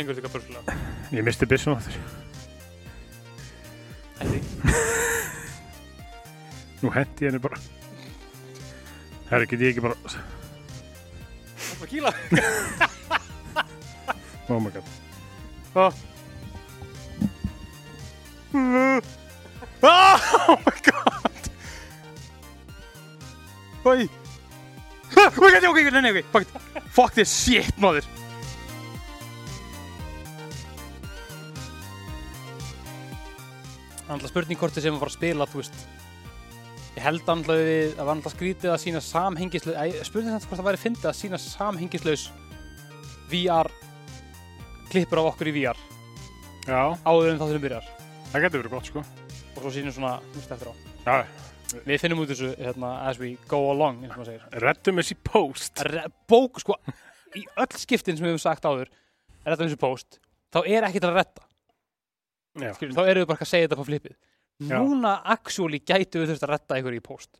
gengur þetta börgulega. Ég misti byssum áttur. Hætti. Nú hendi henni bara. Herri, get ég ekki bara... Það var kýla. Oh my god. Ah. Oh my god. Oi. Oh my god, ok, nei, ok. Fuck, it. fuck this shit, maður. Það er alltaf spurning hvort þið sem að fara að spila, þú veist. Ég held alltaf við, það var alltaf skrítið að sína samhengislaus, spurning þetta hvort það væri fyndið að sína samhengislaus VR klippur af okkur í VR Já, áður en þátturinn byrjar það getur verið gott, sko. og svo sínum svona þú veist eftir á Já, við finnum út þessu hérna, as we go along eins og maður segir reddum þessi post. Re bók sko í öll skiptin sem við hefum sagt áður þetta þessu post þá er ekkert að Já, Skilur, þá erum við bara að segja þetta på flippið Já. núna actually gætu við þurft að redda ykkur í post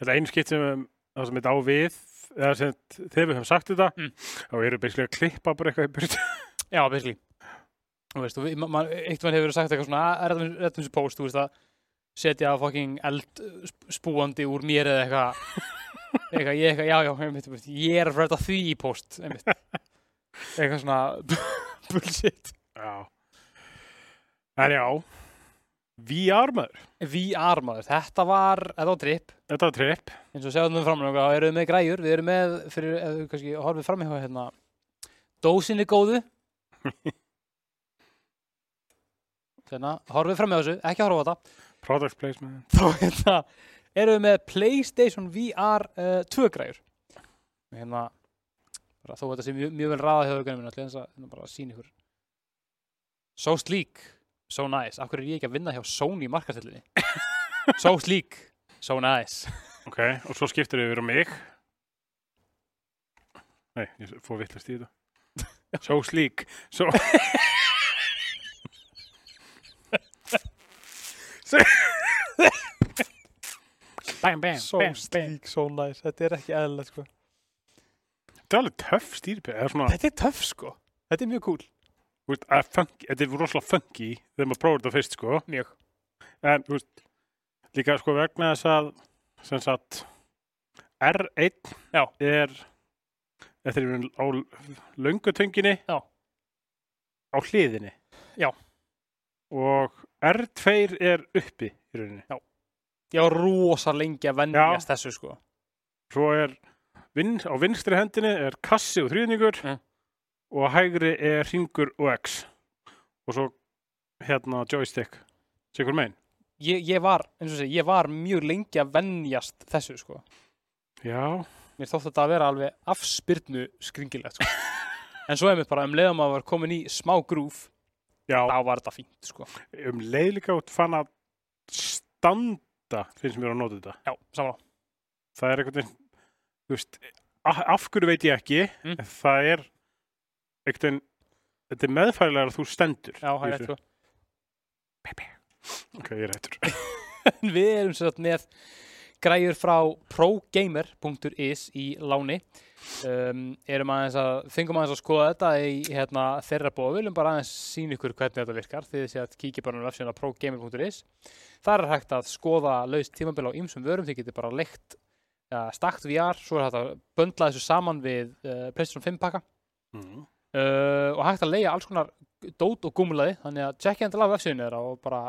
þetta einu skipt sem um, það sem þetta á við, eða sem þegar við höfum sagt þetta, Mm. þá eru basically að klippa bara eitthvað í burt. já veist, og við- ma- eitt mann hefur sagt eitthvað svona að redda redda þessu post þú veist að setja fucking eld sp- spúandi úr mér eða eitthvað eitthvað, ég eitthvað, já, já, einmitt, einmitt, ég er að redda því í post einmitt. eitthvað svona bullshit Já. En já, VR maður. VR maður, þetta var, þetta var trip. Þetta var tripp. eins og sjáum við fram þá erum við með græjur, við erum með fyrir, við kannski horfið fram eitthvað hérna dósinni góðu. Þannig að horfið fram með þessu, ekki horfa á þetta. Product placement. þá hérna, erum við með Playstation VR uh, 2 græjur. Hérna bara, þó að þetta sé mjög, mjög vel ræða hjá augunum minna hérna bara að sína ykkur. So sleek, so nice. Af hverju er ég ekki að vinna hjá Sony markastellinni so sleek, so nice. Ok, og svo skiptir við yfir á mig. Nei, ég fór vittlust í þetta. So sleek. So... bam, bam, so bam, sleek, so nice. Þetta er ekki eðlilegt sko. Þetta er alveg töff svona, þetta er töff sko, þetta er mjög cool veist, að funky, þetta er rosalega funky þegar maður prófur þetta fyrst, sko. mjög, En, veist, líka, sko, vegna þess að, sem sagt, R1 Já. er, þetta er á löngutönginni Já. á hliðinni. Já. Og R2 er uppi í rauninni. ég var rosa lengi að vennjast þessu sko Svo er, vin, á vinstri hendinni er kassi og þrýðningur Mm. Og hægri er hringur og X. Og svo, hérna, joystick. Sigur megin. ég, ég var, eins og segi, ég var mjög lengi að vennjast þessu sko Já. mér þótt þetta að vera alveg afspyrnu skringilegt sko. en svo er mér bara um leiðum að var komin í smá grúf Já. þá var þetta fínt sko um leið líka út fann að standa finnst mér að nota þetta já, samanlá, það er veginn þú veist, af hverju veit ég ekki Mm. það er veginn þetta er meðfærilega að þú stendur já, það er rétt ok, ég er hættur En við erum sér að með græjur frá progamer.is í láni. Um, erum aðeins að fengum aðeins að skoða þetta í hérna, þeirra bóð viljum bara aðeins sína ykkur hvernig þetta virkar. Þið sé að kíkja bara á vefsíðuna progamer.is þar er hægt að skoða laust tímabil á ýmsum vörum. Þið getur bara leikt ja, stakt VR, svo er hægt að böndla þessu saman við uh, PlayStation 5 pakka. Mm. Uh, og hægt að leia alls konar dót og gúmulaði þannig að checka endilega vefsíðinu þeirra og bara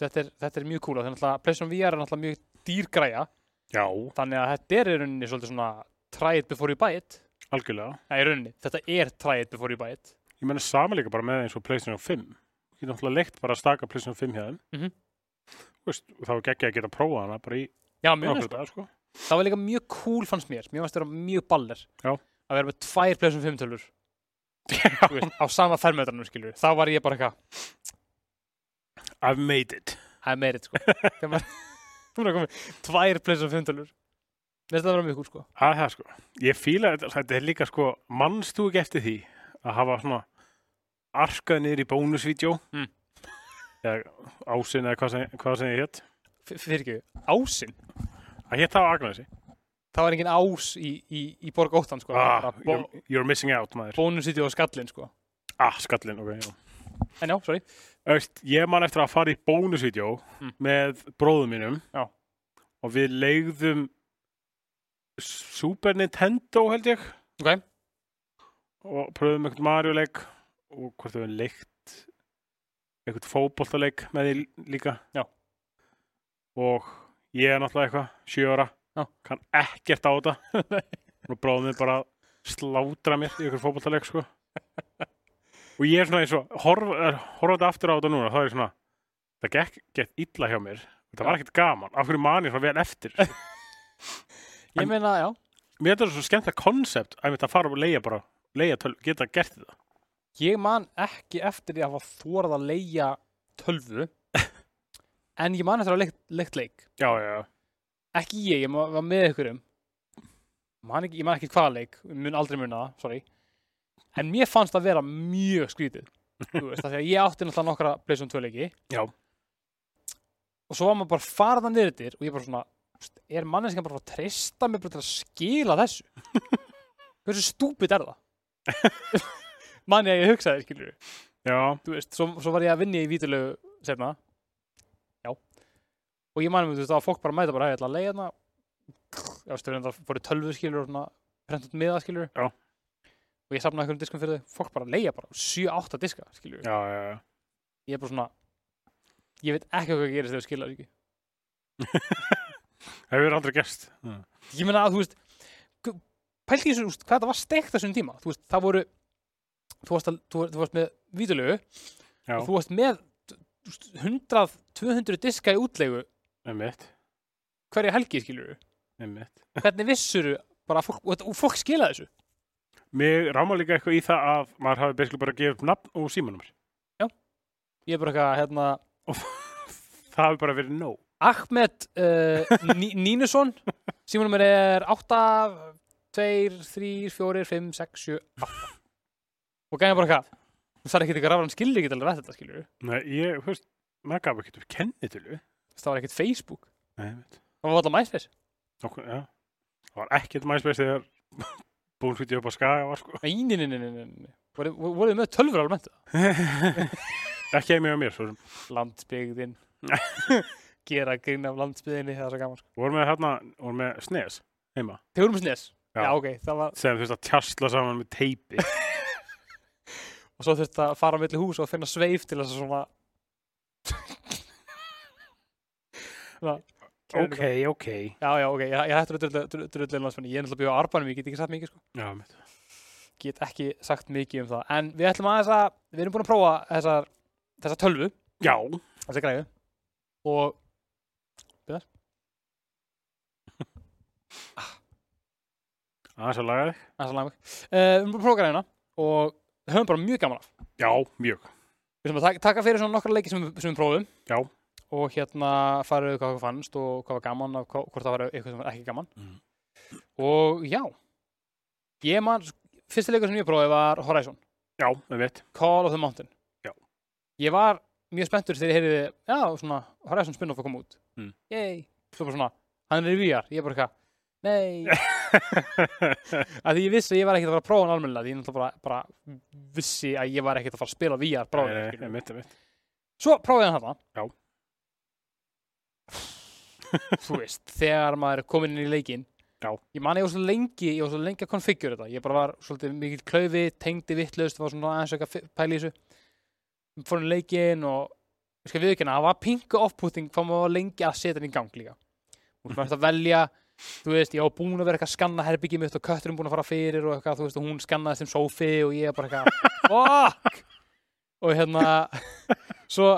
þetta er, þetta er mjög cool. Þannig að PlayStation VR er náttúrulega mjög dýrgræja. Já, þannig að þetta er í rauninni svolítið svona try it before you buy it. Algjörlega. Nei, í rauninni, þetta er try it before you buy it. Ég menna sama líka bara með eins og PlayStation 5 ég get náttúrulega leikt bara að staka PlayStation 5 hjá þeim Mhm. Þú veist, og þá er geggja að geta að prófa hana bara í Já, dag sko. Það var líka mjög cool fannst mér. Mér fannst vera mjög baller. Já. að vera með tvær PlayStation 5 tölur veist, á sama fermetranum skilur þá var ég bara eitthvað I've made it. Það er meirið sko. Maður- Hún er komið tvær PlayStation 5 tölur. Mér finnst það vera mjög cool sko. Að það sko, ég fíla þetta þetta er líka sko, mannst þú ekki eftir því að hafa svona arkað niður í bónusvídeó? Mm. eða ásinn eða hvað sem, hvað sem ég hétt Fyrir ekki, ásinn? Að hétt það á Agnesi það var engin ás í, í, í Borg Óttan sko, Ah, you're, you're missing out, maður. bónusítið og skallin sko. Ah, skallin, ok, já. en já, sorry Öst, ég man eftir að fara í bónusvídeó Mm. með bróðum mínum Já. og við leigðum Super Nintendo held ég ok, og pröfum einhvern Mario-leik og hvort við hefum leikt einhvern fótboltaleik með því líka Já. og ég er náttúrulega eitthvað, sjö ára Já. Kann ekkert á þetta. Og bróðum við bara að slátra mér í einhvern fótboltaleik sko. Og ég er svona eins og horf, er, horfandi aftur á þetta núna þá er svona, það gekk gett illa hjá mér. Þetta var ekkert gaman, af hverju man ég svona vel eftir? Ég meina, já. mér er þetta svo skemmtilega konsept að þetta fara og leia bara, leia töl, geta gert þetta. Ég man ekki eftir því að hafa þórað að leia tölvu en ég man eftir að hafa leikt, leikt leik. Já, já, já, ekki ég, ég var með ykkur um. Man ekki, ég man ekki hvaða leik mun aldrei muna það, sorry. En mér fannst það vera mjög skrítið þú veist, því að ég átti náttúrulega nokkra Playstation 2 leiki. Já. og svo var maður bara það niður yfir og ég bara svona, er manneskan bara að treysta mig bara til að skila þessu? Hversu stúpid er það? Manni að ég hugsaði, skilur já, þú veist, svo, svo var ég að vinna í vítulegu sefna og ég manum, þú veist, það var fólk bara að mæta bara, "Hey, ég ætla að leiða hérna. Já, veist, það fóru tölvu skilur og svona prentut miða skilur Já. og ég safnaði einhverjum diskum fyrir þau, fólk bara að leiða bara 7-8 diska skilur, já, já, ég er bara svona ég veit ekki hvað gerist þegar skilur ekki hefur aldrei gerst. Ég meina að þú veist þú veist, hvað það var steikt þessum tíma. Þú veist, það voru þú varst, að, þú, þú varst með vítulegu og þú varst með þú veist, 100-200 diska í útlegu einmitt, hverja helgi skilur einmitt. Hvernig vissuru bara að fólk, og, þetta- og fólk skila þessu? Mér ráma líka eitthvað í það að maður hafi basically bara gefið upp nafn og símanumir. ég er bara eitthvað hérna Það hafi bara verið nóg. Ahmed uh, Ní- Nínusson símanum er 8 2, 3, 4, 5, 6, 7, 8 og gæði bara eitthvað þú þarf ekkert eitthvað rafran skilur ekki alveg rætt þetta skilur Nei, ég, þú veist, maður gaf ekkert upp kennitölu. Það var ekkert Facebook Nei, það var alltaf MySpace Okkur, já. Það var ekkert MySpace þegar búinsvítið upp á skaga var, sko. nei. voruð voru þið með tölfur almennt Ekki með mér, svo landsbyggðin gera grín af landsbyggðinni það er svo gaman sko. Vorum með hérna, vorum með snes heima. þau voru með snes Já. já, ok, var Sem veist að tjastla saman með teipi. og svo þurfti að fara á milli hús og finna sveif til þess að svona Svona, ok, ok. Já, já, ok, ég, hættur að drullu landsmenni, ég er náttúrulega bjóð á Arbanum, ég get ekki sagt mikið, sko, Já, einmitt. get ekki sagt mikið um það, en við ætlum aðeins að, við erum búin að prófa þessar, þessa tölvu, Já, þessa græðu, og, aðeins að laga þig. það er svo langvæg, uh, við erum búin að prófa græðina og höfum bara mjög gaman af. Já, mjög. Við ætlum að taka, fyrir svona nokkra leiki sem, við- sem við prófum. Já. Og hérna fara við hvað það fannst og hvað var gaman og hvort það var eitthvað sem var ekki gaman. Mm. Og já, ég man, fyrsti leikur sem ég prófaði var Horizon. Já. Call of the Mountain Já. Ég var mjög spenntur þegar ég heyrði já, svona, Horizon spin-off að koma út Mm. Yay, svo bara svona hann er í VR, ég er bara eitthvað nei, að því ég vissi að ég var ekkert að fara að prófa hann almennilega því ég náttúrulega bara, bara vissi að ég var ekkert að fara að spila VR skilurðu. einmitt, einmitt. svo prófaði hann Já. Þú veist, þegar maður er komin inn í leikinn Já. ég man ég var svo lengi ég var svo lengi að konfigura þetta. Ég bara var svolítið mikill klaufi, tengdi vittlaust var svona aðeins eitthvað að pæla í þessu. Fór inn í leikinn og ég skal viðkynna, það var pingu off-putting hvað maður var lengi að setja hann í gang líka. Og maður ætti að velja þú veist, ég var búin að vera eitthvað að skanna herbyggi mitt og kötturinn búin að fara fyrir og eitthvað, þú veist, og hún skannaði sem sófi og ég bara eitthvað, fuck! Og hérna svo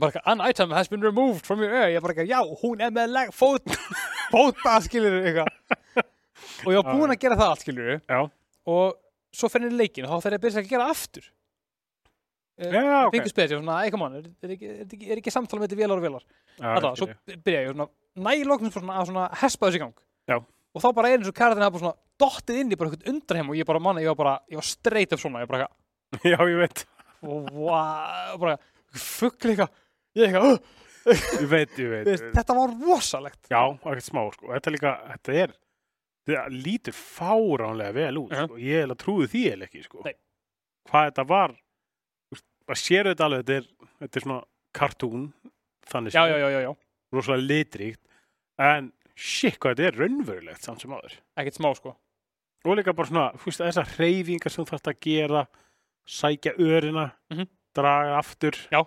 bara eitthvað, an item has been removed from your area, ég bara eitthvað, já, hún er með leg, fót, fóta, skilur eitthvað og ég var búin að gera það allt, skilur Já. og svo fyrir í leikin og þá fyrir ég að byrja að gera aftur Já, ok. Pingu spes, ég var svona, ei, come on, er, er, ekki, er, ekki, er ekki samtala með þetta vélar og vélar Já, Þetta, svo byrja ég svona, nægiloknum svona að svona hespa þessu í gang Já. og þá bara er eins og karatin að bara svona dottið inn í bara eitthvað undraheim og ég bara manna, ég var bara, ég var straight upp svona, ég bara Já, ég veit. eitthvað, og wow, bara fuggli eitthvað, ég eitthvað, uh, ég veit, ég veit, veist, þetta var rosalegt já, ekkert smá sko. þetta líka, þetta er þetta lítur fáránlega vel út Já. sko. ég hef að trúi því eða ekki sko. Nei. hvað þetta var þú veist, að sér þetta alveg þetta er, þetta er svona kartún þannig já, já, já, já, já, rosalega litríkt en shit hvað þetta er raunverulegt samt sem aður ekkert smá sko og líka bara svona, þú veist, þessar hreyfingar sem þú þarfst að gera sækja örina Mhm. draga aftur Já.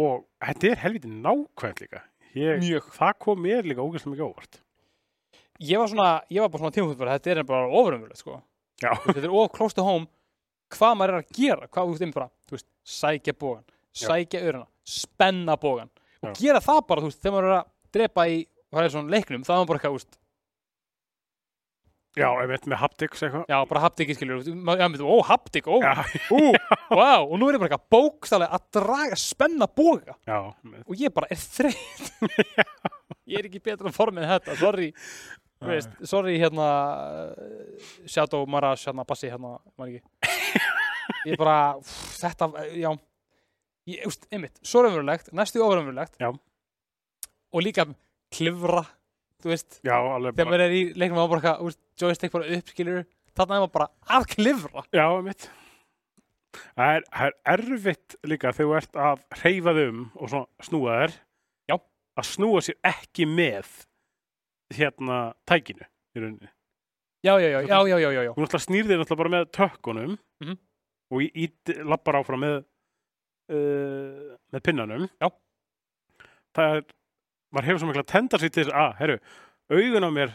Og þetta er helviti nákvæmt líka. Ég, það kom mér líka ógæslega mikið óvart. Ég var svona, ég var bara svona bara, þetta er bara ofurumvöld sko. Já. Þetta er of close to home. Hvað maður er að gera, hvað þú veist bara þú veist, sækja bógan, sækja öruna spenna bógan og Já. gera það bara, þú veist, þegar maður er að drepa í hvað er svona leiknum, það er bara eitthvað, þú veist já, ef veit með haptics eitthvað. Já, bara haptik, skilur, þú veist, maður- já, með, ó, haptik, ó, ú, vá, og nú er ég bara eitthvað bókstælega að draga, spenna bóga já, með, og ég bara er þreytt. Ég er ekki betra form en þetta, sorry. Þú veist, sorry hérna Shadow Marash hérna bassi hérna, maður ekki. Ég bara, pff, þetta, já. Ég, úst, einmitt, svo raunverulegt næstu ofraunverulegt Já. og líka klifra þú veist, já, alveg þegar bara maður er í leiknum maður bara, eitthvað, joystick bara upp, skilur þarna er maður bara að klifra já, mitt það er, það er erfitt líka þegar þú ert að hreyfa þig um og svona snúa þér Já. að snúa sér ekki með hérna tækinu í rauninni já, já, já, já, já, já, já, já. Þú náttúrulega snýrðir náttúrulega bara með tökkunum Mhm. og í, í, lappar áfram með uh, með pinnanum. Já. Það er, maður hefur svo mikla tendar sér til þess að, herru, augun á mér,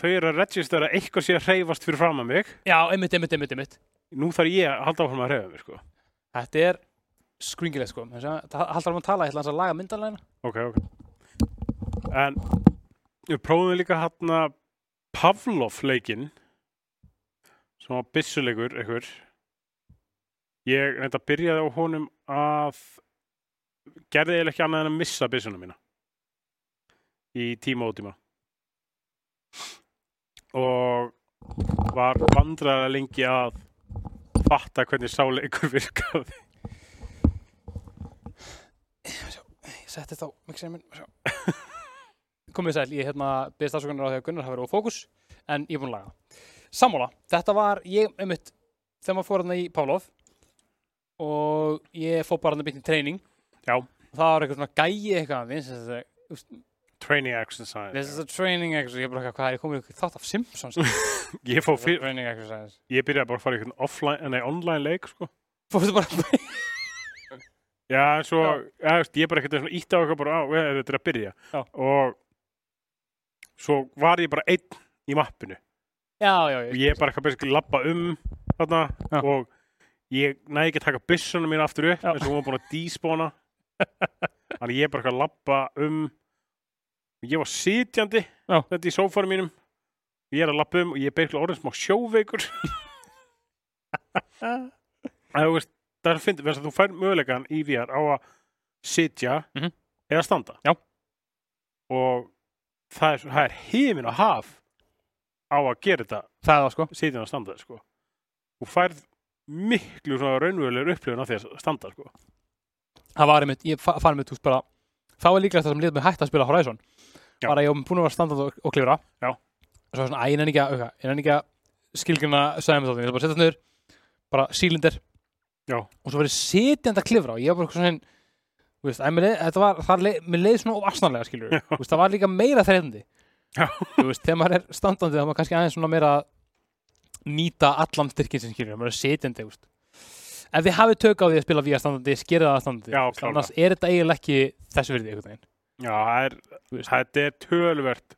þau eru að registera að eitthvað sé að hreyfast fyrir fram að mig. já, einmitt, einmitt, einmitt, einmitt Nú þarf ég að halda áfram að hreyfa mig, sko. þetta er skringilegt sko það haldur um að tala, ég ætla að laga myndalæna Ok, ok. En við prófum líka hérna Pavlov-leikinn sem var byssuleikur einhver ég reynda að byrjaði á honum að gerði eiginlega ekki annað en að missa byssuna mína í tíma og tíma og var vandræða lengi að fatta hvernig sáleikur virkaði. Ég setti þá mixerinn minn komið sæl, ég hérna byrðist afsökunar á því að Gunnar hafi verið á fókus en ég er búinn að laga. Sammála, þetta var ég einmitt, þegar maður fór hérna í Pávlof og ég fór bara hérna byggt í treyning Já. það var eitthvað svona gæi eitthvað this is a, training exercise this is a training exercise ég er bara hvað er ég komið ykkur þátt af Simpsons ég, fór fyr, training exercise ég byrjaði bara að fara í einhvern offline, nei, online leik sko fórstu bara Já, en svo, Já. ég bara ekkert ítt á eitthvað bara, á, þetta er að byrja. Já. Og svo var ég bara einn í mappinu. já, já, Og já, ég bara eitthvað byrja að lappa um þarna Já. og ég næði ekki að taka byssuna mín aftur upp eins og hún var búin að díspóna. Þannig ég bara eitthvað að lappa um. Ég var sitjandi Já. þetta í sófarum mínum. Ég er að lappa um og ég er beigla orðin smá sjóveikur. Það er að finna, að þú fær mögulegan í VR á að sitja Mhm. eða standa. Já. Og það er, það er heimin að haf á að gera þetta það sko sitja og standa, sko. Þú færð miklu raunverulegur upplifun af því að standa, sko. það var einmitt, ég fa- fann einmitt úst bara þá var líklega það sem liðið mig hægt að spila Horizon Já. bara ég var búin að vera standað og, og klifra Já. og svo var svona, að ég nenni ekki að auka ég nenni ekki að skilgjuna sæðum þáttin ég ætla bara að setja niður, bara sílindir Já. og svo verið sitjandi að klifra og ég var bara svona þú veist, að mér leið, þetta var, það leið, mér leið svona ofasnarlega skilur, Já. þú veist, það var líka meira þreytandi þú veist, þegar maður er standandi þá maður kannski aðeins svona meira að nýta allan styrkin sem skilur, maður er sitjandi, þú veist ef þið hafið tök á því að spila VR standandi, skerið það standandi Já, klárlega. annars er þetta eiginlega ekki þessu virði einhvern veginn Já, það er, þetta er töluvert,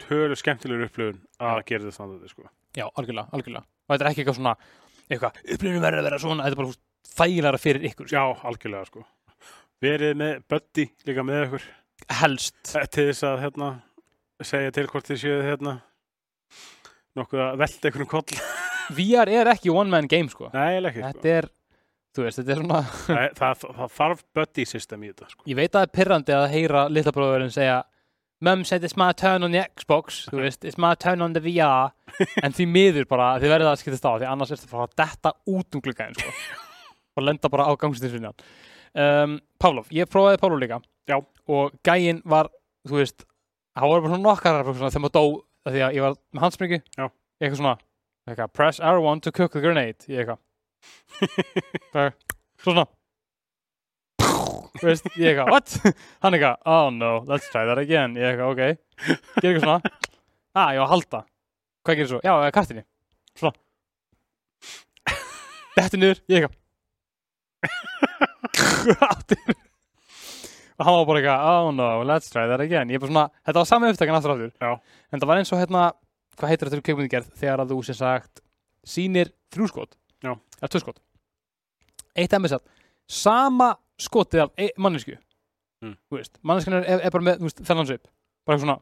tölur skemmtilegur upplifun að gera þetta standandi, sko. já, algjörlega, algjörlega og þetta er ekki eitthvað svona eitthvað, upplifinu verður að vera svona þetta er bara veist, þægilega fyrir ykkur sko. Já, algjörlega, sko. Verið með Buddy líka með ykkur. helst Eh, til þess að hérna, segja til hvort þið séu hérna nokkuð að velta einhvern koll VR er ekki one man game sko. Nei, ekki sko. þetta er, þú veist, þetta er svona Nei, það, það þarf buddy system í þetta sko. ég veit að það er pirrandi að heyra litla bróðurinn segja Mum said it's my turn on the Xbox þú veist, it's my turn on the VR en því miður bara, þið verður að skiptast á því annars er þetta bara að detta út um gluggaðin sko. og lenda bara á gangstinsunni um, Pávlof, ég prófaði Pávlof líka Já. og gæinn var, þú veist hann voru bara svona nokkar þegar maður dó því að ég var með Já. eitthvað svona eitthvað, press R1 to cook the grenade eitthvað svona. Veist, ég eitthvað, what? hann eitthvað, oh no, let's try that again. Ég eitthvað, ok, ger eitthvað svona. Ah, ég var að halda. Hvað gerir svo? já, eða kartinni svona. Þetta niður, ég eitthvað. Aftur. og hann var bara eitthvað oh no, let's try that again. Ég bara svona, þetta var sami upptakan aftur aftur. Já. en það var eins og hérna, hvað heitir þetta kveikmyndigerð þegar að þú sem sagt sýnir þrjú skot? Já. Eða tvö skot. Eitt satt, sama skotið af ein, mannesku Mm. þú veist, manneskjan er, er, er bara með veist, þennan svip, bara eitthvað svona.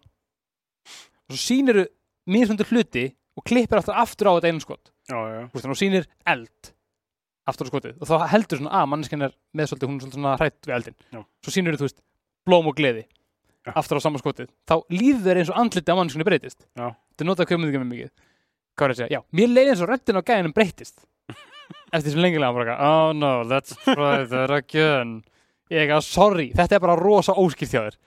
Og svo sýniru mismundur hluti og klippir aftur aftur á þetta einu skot. Já, já, Þú veist, og sýnir eld aftur á skotið. Og þá heldur svona að manneskjan er með svolítið, hún er svona hrætt við eldin Já. svo sýnir þú veist, blóm og gleði aftur á sama skotið, þá líður þeir eins og andliti á manneskjunni breytist. Já. þetta notaði kveimundingar með mikið. Hvað er að segja, já, mér leiði eins og röddin á gæðinum breytist eftir sem lengilega bara, eitthvað, oh no, let's try that again. Ég eitthvað, sorry, þetta er bara rosa óskipt hjá þér.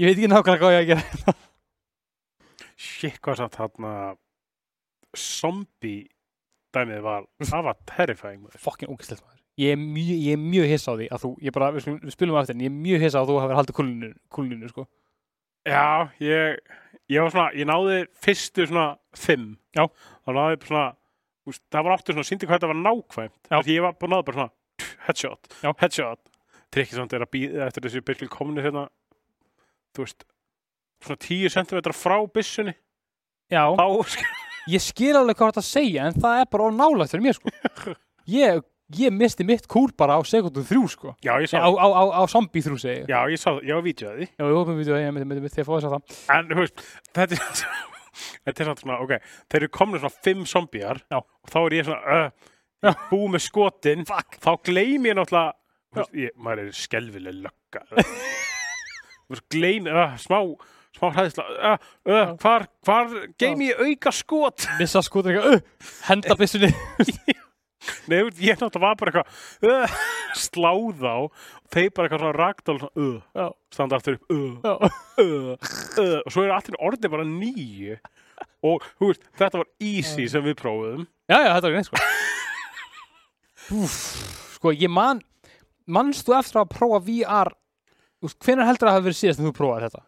Ég veit ekki nákvæmlega hvað ég að gera. Shit hvað satt þarna zombie dæmið var, það var terrifying fokkin ógislegt maður. Ég er mjög, mjög hissa á því að þú ég bara, við, við spilum á eftir en ég er mjög hissa á að þú hafi haldið kúlinu, kúlinu sko. já, ég ég var svona, ég náði fyrstu svona fimm, Já. þá náði bara svona úst, það var áttur svona, síndi hvað þetta var nákvæmt. Því ég var bara náði bara svona tch, headshot, Já. headshot. Trikkið samt er að býða eftir þessi byrkli komni hérna, þú veist svona 10 cm frá byssunni. Já, þá, ég skil alveg hvað þetta að segja en það er bara of nálægt fyrir mér sko. ég, ég misti mitt kúl bara á sekundu þrjú sko. já, ég sá á, á, á, á zombie þrjú segi ég. Já, ég sá, ég var vídeoði já, ég hópum við því að fóðu þess að það En, þú veist, þetta er Þetta er svona, ok, þeir eru komin svona fimm zombíar Já. og þá er ég svona uh, ég búið með skotin. Fuck. þá gleym ég náttúrulega veist, ég, maður er skelvileg lögga. Gleym uh, smá, smá hræðisla uh, uh, hvar, hvar geym ég auka skot missa skotur eitthvað, uh, henda byssunni Nei, ég náttúrulega var bara eitthvað uh, sláð á þeir bara eitthvað svona ragdál uh, standa aftur upp uh, og svo eru allir orðið bara nýju og veist, þetta var easy sem við prófuðum. Já, já, þetta var neitt sko. Úf, sko, ég man manst þú eftir að prófa VR hvernig heldur það að hafa verið síðast en þú prófaði þetta?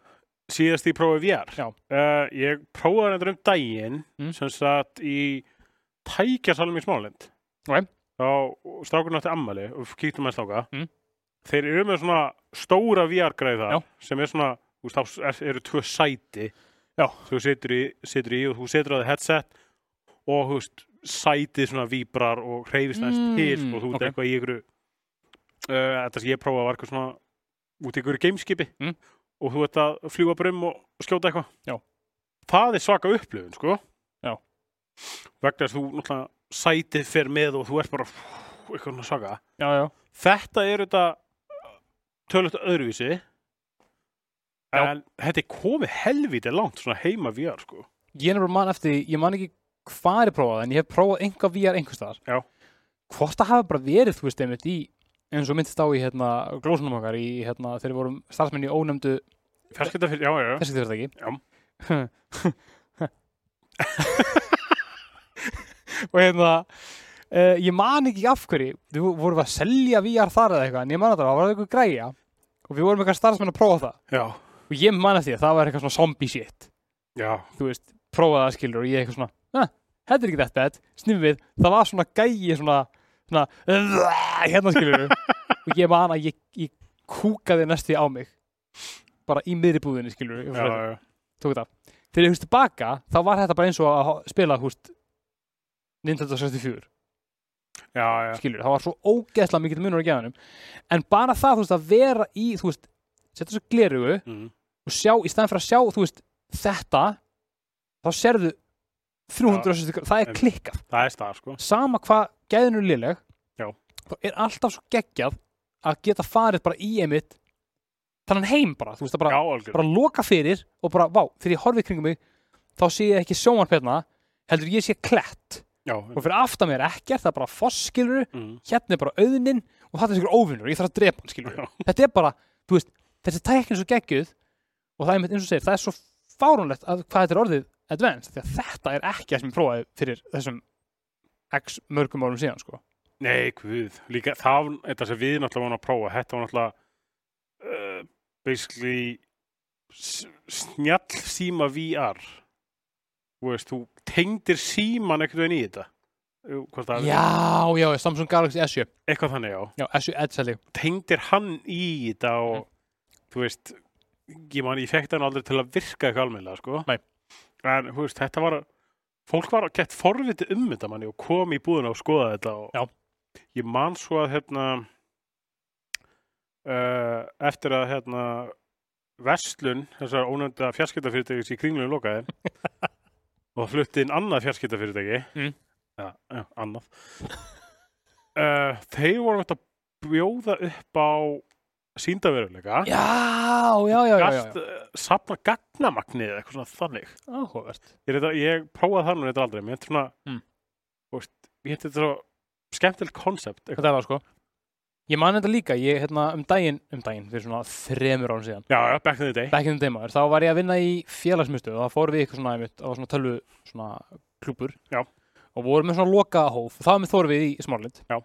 Síðast ég prófaði VR uh, ég prófaði þetta um daginn Mm. sem satt í tækjasalum í Smálend Ok. þá strákurinn átti ammali og kíktum að stráka Mm. þeir eru með svona stóra VR-græð þar Já. sem er svona, þú veist, þá er- eru tvö sæti Já. þú situr í, situr í og þú situr á það headset og þú veist, sætið svona víbrar og hreyfist næst Mm, til og þú ert ok. eitthvað í ykkur uh, þetta sem ég prófaði var eitthvað svona út í ykkur gameskipi Mm. og þú ert að fljúa brum og skjóta eitthvað Já. það er svaka upplifun sko Já. vegna þess að þú náttúrulega sætið fer með og þú ert bara eitthvað svona svaka. Já, já, þetta er þetta tölvöld öðruvísi. Já. en þetta er komið helvítið langt svona heima VR sko. Ég er bara man eftir, ég man ekki hvað er prófað en ég hef prófað einhvað VR einhvers staðar. Já. hvort það hafi bara verið, þú veist, einmitt í eins og myndist á í hérna glósunum okkar í hérna þegar við vorum starfsmenn í ónefndu Fjarskipta fyrir, já, já, þessi fyrirtæki Já. og hérna uh, ég man ekki af hverju við vorum að selja VR þar eða eitthvað en ég man að það var eitthvað græja. Og við vorum eitthvað starfsmenn að prófa það. Já, og ég man eftir því að það var eitthvað svona zombie shit. Já, þú veist, prófaði það skilur og ég eitthvað svona, þetta er ekki þetta snifið, það var svona gæi svona, svona, hérna skilur og ég man að ég, ég kúkaði næstu á mig. Bara í miðri búðinni skilur já, já. tók þetta, þegar ég húst tilbaka þá var þetta bara eins og að spila húst Nintendo 64 já, já. skilur, það var svo ógeðslega mikill munur á geðanum en bara það, þú veist, að vera í þú veist, setja svo glerugu Mm. og sjá, í staðan fyrir að sjá, þú veist, þetta þá sérðu 360 gráður, það er klikkað Það er stað, sko. sama hvað gæðin er Já. þá er alltaf svo geggjað að geta farið bara í einmitt þannig heim bara, þú veist, bara, Já, bara loka fyrir og bara, vá, þegar ég horfi í kringum mig þá sé ég ekki sjónvarpirna heldur ég sé klett Já, og fyrir aftan mér er ekkert, það er bara fosskilur mm. hérna er bara auðnin og þetta er sigur óvinnur, ég þarf að drepa hann skilur þetta er bara, þú veist þessi tækni er svo geggjuð og það er eins og segir, það er svo fárunlegt að hvað þetta er orðið advanced, því að þetta er ekki það sem ég prófaði fyrir þessum x mörgum árum síðan, sko. Nei, guð, líka það þetta sem við náttúrulega vorum að prófa, þetta var náttúrulega uh, basically snjall síma VR veist, þú tengdir síman einhvern veginn í þetta Já, já, Samsung Galaxy S7, eitthvað þannig, já já, S7 Edge held ég. tengdir hann í þetta og þú veist ég man, ég fekk þetta aldrei til að virka eitthvað almennilega, sko Nei. en þú veist, þetta var fólk var að gett forviti um þetta manni og kom í búðina og skoða þetta og Já. ég man svo að hérna uh, eftir að hérna Vestlun, þessar ónönda fjarskiptafyrirtækis í kringlunum lokaði og flutti inn annað fjarskiptafyrirtæki Mm. ja, ja, annað uh, þeir voru hægt að bjóða upp á síndaveruleika uh, safna gagnamagnið eða eitthvað svona þannig áhugavert. ég, reyta, ég prófaði það nú þetta aldrei mér finnst Mm. ég finnst þetta svo skemmtilegt konsept Þetta það, sko. Ég man þetta líka, ég, hérna, um daginn, um daginn, fyrir svona þremur árum síðan, já, já, back in the day back in the day maður, þá var ég að vinna í félagsmyndstu og þá fórum við eitthvað svona, einmitt, á svona tölvu, svona klúpur. Já. Og vorum með svona loka hóf, og var með þórum við í Smárlind. Já.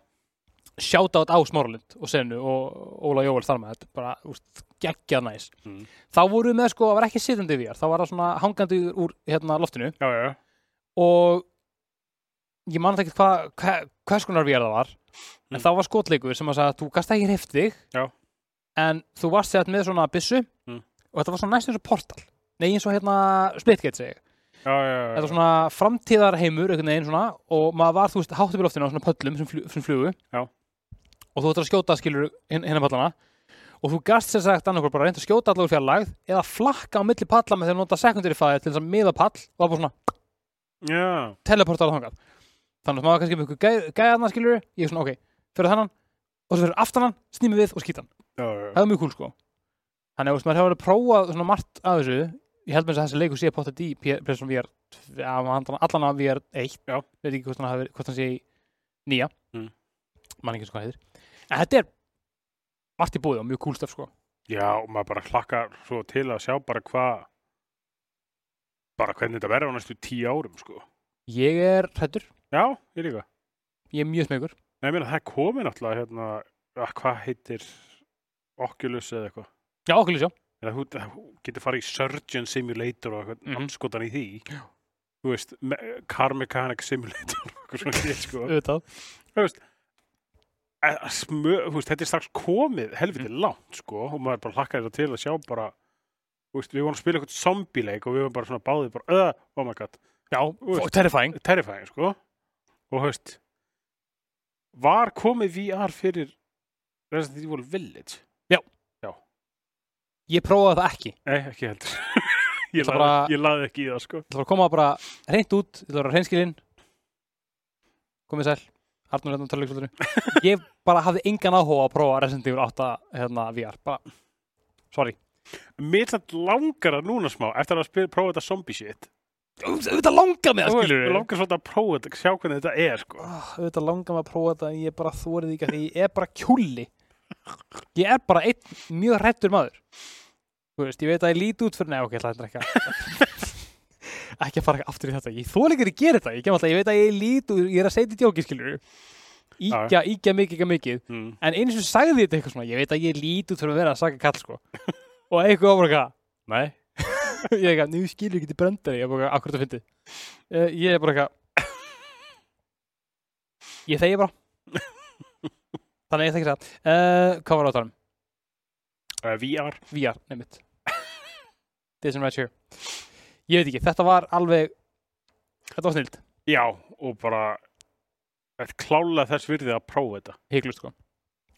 Shoutout á Smárlind og Senu og Óla Jóval þar með þetta, bara, úst, geggjað næs. Mm. Þá vorum við með, sko, það var ekki sittandi við þá var það svona hangandi úr, hérna, loftinu já, já, já, og ég man ekki hvað hva, hvers konar VR það var en Mm. þá var skotleikur sem að sagði að þú gast ekki hreift þig Já. en þú varst sér með svona byssu Mm. og þetta var svona næst eins og portal nei eins og hérna splitgate segi ég. já, já, já, þetta var svona framtíðarheimur einhvern veginn svona og maður var þú veist hátt upp í loftinu á svona pöllum sem, flu, sem flugu Já. og þú ættir að skjóta skilur hérna pallana og þú gast sér sagt annarkur bara reynd að skjóta allavega fjarlægð eða flakka á milli palla með því að nota secondary fæði til þess að miða pall og það var svona já, teleportar á þangað þannig að maður kannski með ykkur gæðarna skilur ég er svona ok, fyrir þennan og svo fyrir aftanan, snými við og skýta hann. Já, já, það er mjög cool sko. Þannig að maður hefur alveg prófað svona margt af þessu. Ég held þess að þessi leikur sé pottet í Playstation VR allan að VR 1 Já. veit ekki hvort hann, sé í nýja. Mm. mann ekki eins og hvað heitir. En þetta er margt í búið og mjög cool stöf sko. Já, og maður bara hlakkar svo til að sjá bara hvað bara hvernig þetta verður á næstu tíu árum, sko. Ég er hrættur, já, ég líka. Ég er mjög smegur Nei, ég meina, það er komið náttúrulega hérna, að hvað heitir Oculus eða eitthvað? Já, okkur sjá, eða þú þú getur farið í Surgeon Simulator og mm anskotan í því. Já. þú veist, Car Mechanic Simulator og eitthvað svona shit, sko. Auðvitað. Þú veist, að- að smö, veist þetta er strax komið helviti langt sko og maður bara hlakkar þetta til að sjá bara þú veist, við vorum að spila eitthvað zombie-leik og við vorum bara svona báðið bara, uh, oh my god. Já, veist. terrifying. terrifying sko. Og þú veist var komið VR fyrir Resident Evil Village? Ég prófaði það ekki. Nei, ekki heldur. Ég, laði, bara- ég laði ekki í það sko. Ég ætla að koma bara reynd út, ég ætla að vera reynskilinn komið sæl Arnur hérna törleiksvöldinu ég bara hafði engan áhuga að prófa Resident Evil 8 hérna VR, bara sorry, Mér satt langar að núna smá eftir að spila, prófa þetta zombie shit auðvitað langar mig að skilur Mér langar svona að prófa þetta, sjá hvernig þetta er sko. Auðvitað langar mig að prófa þetta en ég bara þórið ekki að því ég er bara kjúli ég er bara einn mjög hrættur maður. Þú veist, ég veit að ég líti út fyrir, nei ok, þetta ekki ekki að fara aftur í þetta. Ég þóla ekki að gera þetta, ég, kem alltaf, ég veit að ég líti út ég er að segja þetta djóki, skilur íkja, íkja mikið, íkja mikið. Mm. en eins og sagði þetta eitthvað svona ég veit að ég líti út fyrir að vera að saka kall sko. og eitthvað var bara eitthvað nei ég er eitthvað, nú skilur ekki til brendari ég er bara eitthvað, akkur þetta fyndi uh, ég er bara eitthvað ég þegi bara. Þannig að ég þekki það. Uh, hvað var á talum? uh, VR VR, nefnitt this and right here. Ég veit ekki, þetta var alveg þetta var snild, Já, og bara klála þess virði að prófa þetta. Hygglust sko.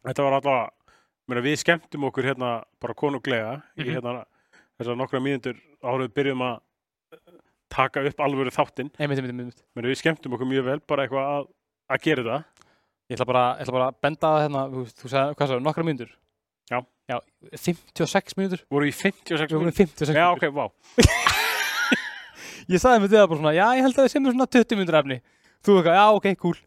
Þetta var alltaf, meina, við skemmtum okkur hérna bara konunglega í Mhm. hérna þessar nokkra áður við byrjum að eh, taka upp alvöru þáttinn við skemmtum okkur mjög vel bara eitthvað að, að gera þetta Ég ætla bara, ég ætla bara að benda að hérna, þú, þú sagði, hvað sagði, nokkra mínútur? Já. Já, 56 mínútur? voru í 56 Við vorum mínútur 56 Já, ok, vá Ég sagði með því að bara svona, já, ég held að við sem er svona 20 mínútur efni. Þú eitthvað, já, ok, cool.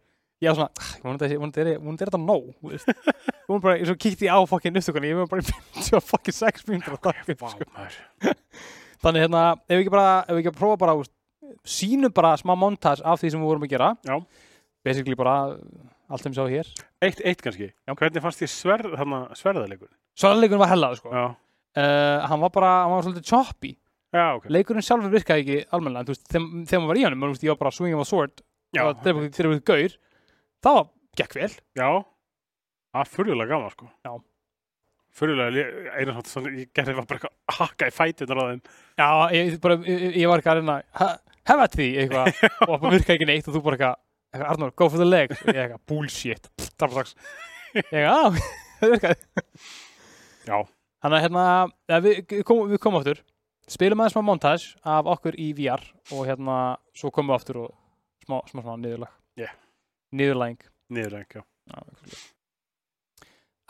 Var svona, "Ah, vonandi er þetta nóg, veist. Hún bara, svo kíkti ég á fokkin upptökunni, ég var bara í 56 mínútur að taka upp, sko. Þannig hérna, ef við ekki bara, ef við ekki að prófa bara, sínum bara smá montage af því sem við vorum að gera. Já. Basically bara allt við sáum hér. Eitt, eitt kannski. Hvernig fannst þið sverð, þarna, sverðarleikur? Svalleikurinn var hellað, sko. Já. Uh, hann var bara, hann var svolítið choppy. Já, ok. Leikurinn sjálfur virkaði ekki almennilega, en þú veist, þegar, maður var í honum, þú veist, ég var bara swinging of a sword, Já, og þegar þegar við gaur, það var, gekk vel. já. Það er furðulega gaman, sko. Já. Furðulega, eina svona sem ég gerði var bara eitthvað að hakka í fætunar á þeim. Já, ég, bara, ég, ég var ekki að reyna, "Ha- hef að því, eitthvað, og það virkaði ekki neitt og þú bara eitthvað, Arnór, go for the leg, og ég eitthvað, bullshit, það strax, ég eitthvað, á, það virkaði. Já. Þannig að hérna, ja, við, komum við komum aftur, spilum aðeins smá montage af okkur í VR og hérna, svo komum við aftur og smá, smá, smá niðurlag. Yeah. Niðurlæging. Niðurreng, já.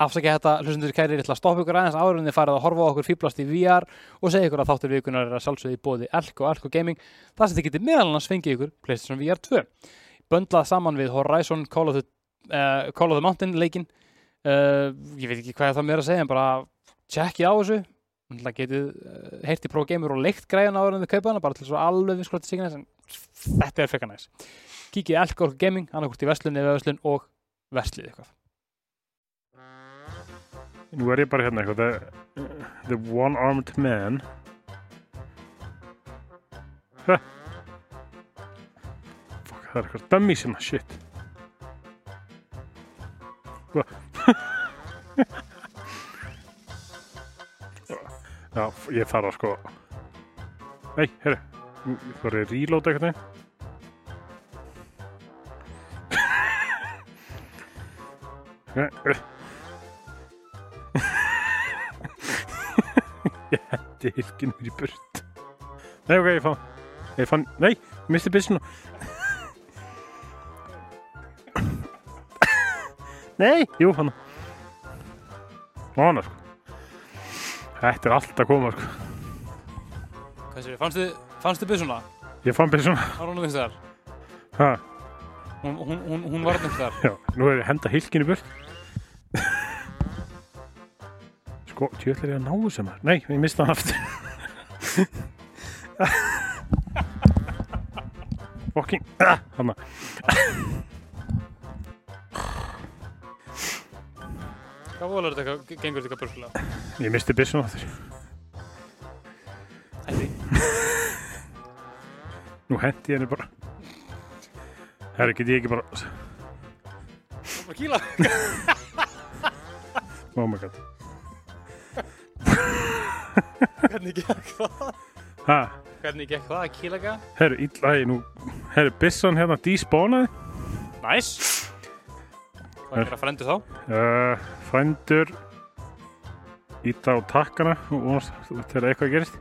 Afsækja þetta, hlustundur kæri, ég ætla að stoppa ykkur aðeins áður en þið farið að horfa á okkur fýblast í VR og segja ykkur að þáttur vikunar er að sjálfsögði bóði Elko og Elko Gaming, þar sem þið getið meðal annars fengið ykkur PlayStation VR 2. Böndlað saman við Horizon Call of the, uh, Call of the Mountain leikin. Uh, ég veit ekki hvað það meira að segja, en bara tjekkið á þessu. Getið uh, heyrt í Pro Gamer og leikt græðan áður en þið kaupa hana, bara til svo alveg við skolti signa en þetta er frekar næs. Kikið Elko og Gaming, annarkvort í verslun eða verslun og verslið eitthvað. Nú er ég bara hérna eitthvað, the, the one-armed man. Hæ? Fuck, það er eitthvað dummy sem að shit. Hva? Já, ég þarf að sko... Nei, herru, ég þarf að reloada eitthvað neginn. Okay, uh. Hendi hilkinu mér í burt. Nei, ok, ég fann. Ég fann, nei, misti byssuna. nei, jú, hann. Mána, sko. Þetta er allt að koma, sko. Hvað séu, fannstu, fannstu byssuna? Ég fann byssuna. Á hún einhvers þar? Ha, Hún, hún, hún, hún var einhvers þar. já, nú er ég að henda hilkinu í burt. Sko, tjöðlega ég að ná þessu maður. Nei, ég misti hann aftur. Fucking, ah, hann Hvað volur þetta, eitthvað- gengur þetta eitthvað börsulega? Ég misti byssuna aftur. Hætti. Nú hendi ég henni bara. Herri, get ég ekki bara... Það var bara kýla. Oh my god. Hvernig gekk það? Ha, Hvernig gekk það að kýlaga? herri, illægi nú. Herri, byssan hérna despawnaði. Næs. Hvað er að frendu þá? Uh, frændur íta á takkana og vonast þegar eitthvað gerist.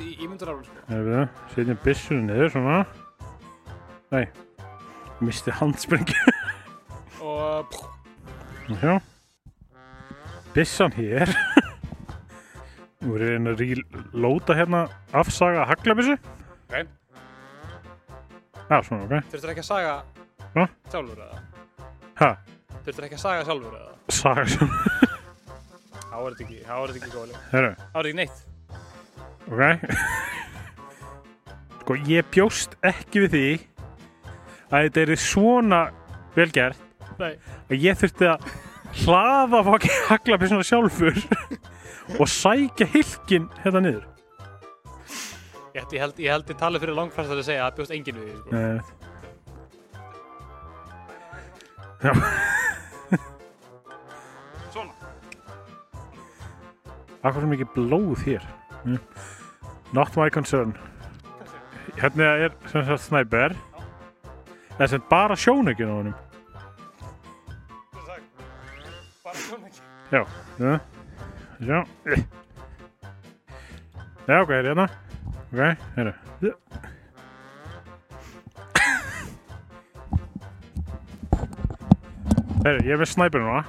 Í ímyndur árum, sko. Ef við setjum byssunni niður svona. Nei, misti handsprengi. Og Já. Byssan hér. Er ég að reloada hérna afsaga haglabyssu. Ok. Já, svona, ok. þurftur ekki að saga Ha? sjálfur eða? Ha, Þurftur ekki að saga sjálfur eða? saga sem. Þá er þetta ekki, þá er þetta ekki góðlega. Herru, Þá er þetta ekki neitt. ok. sko, ég bjóst ekki við því að þetta er svona vel gert Nei. að ég þurfti að hlaða fokki haglabissuna sjálfur og sækja hilkin hérna niður. Ég held, ég held, ég held ég tali fyrir langfæst að segja að það bjóst enginn við sko. Já. Svona. Akkur sem ekki blóð hér. Mm. Not my concern. Hérna er sem sagt snæper. Það er sem bara sjónekjun á honum. Bara svona ekki. Já. Já. Ok, hérna. Ok, hérna. Herru, ég er með snæper núna.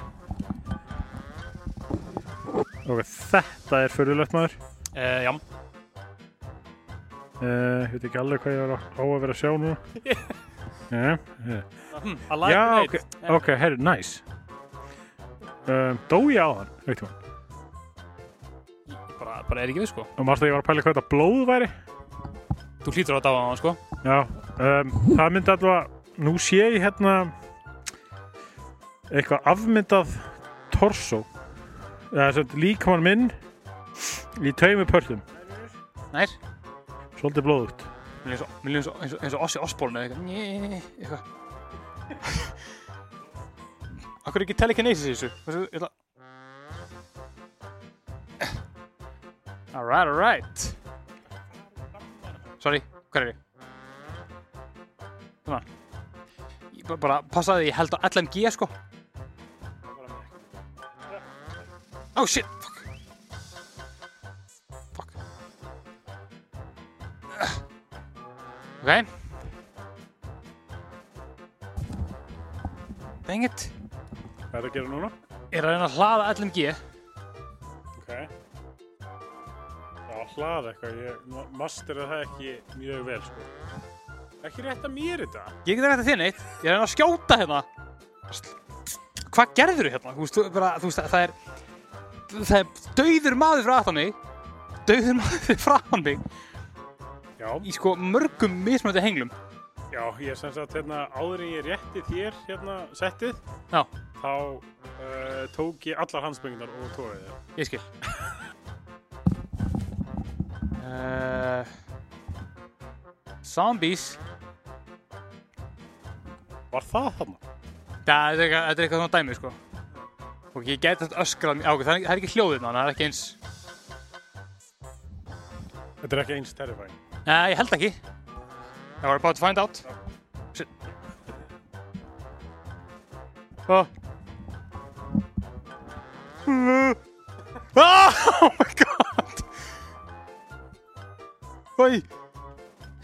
Ok, þetta er fyrirlegt maður. Uh, já. Uh, ég veit ekki alveg hvað ég var á að vera að sjá núna. Yeah. Hm, I like Já, ok, neitt. ok, herru, nice. um, dó ég á hann, veit þú Ég bara, er ekki við sko? Og mást að ég var að pæla hvað þetta blóð væri. Þú hlýtur að dáa á hann sko. Já, um, það myndi allavega nú sé ég hérna eitthvað afmyndað torso. Eða sem sagt líkamann minn í tveimur pörtum. Nær. Svolítið blóðugt. Mér líður eins og- Ossi Osborn eða eitthvað. Akkur ekki telekinesis í þessu? Þessu, Alright, alright Sorry, hvað er ég? Svona Ég bara, bara passaði, ég held á LMG sko. Oh shit, fuck. Fuck. Ok. Dang it. Hvað er það að gera núna? Ég er að reyna að hlaða LMG ok já, hlaða eitthvað ég ma- mastera það ekki mjög vel sko. ekki rétt að mér þetta. Ég get ekki þér neitt. Ég er að að skjóta hérna. Hvað gerður þú hérna? Þú veist, það er Það er dauður maður frá aftan mig Dauður maður mig já, Í sko mörgum mismöndi henglum. Já, ég er sem sagt hérna áður en ég rétti þér hérna settið Já. þá uh, tók ég allar hansböngunar og tóði þér Ég skil uh, Zombies. Var það þarna? Það er eitthvað, þetta er eitthvað svona dæmi sko. Og ég gæti þetta öskrað á, það, er, það er ekki hljóðið þannig, það er ekki eins þetta er ekki eins terrifying. Nei, ég held ekki. Það var about to find out. Shit. Oh. Oh my god Oi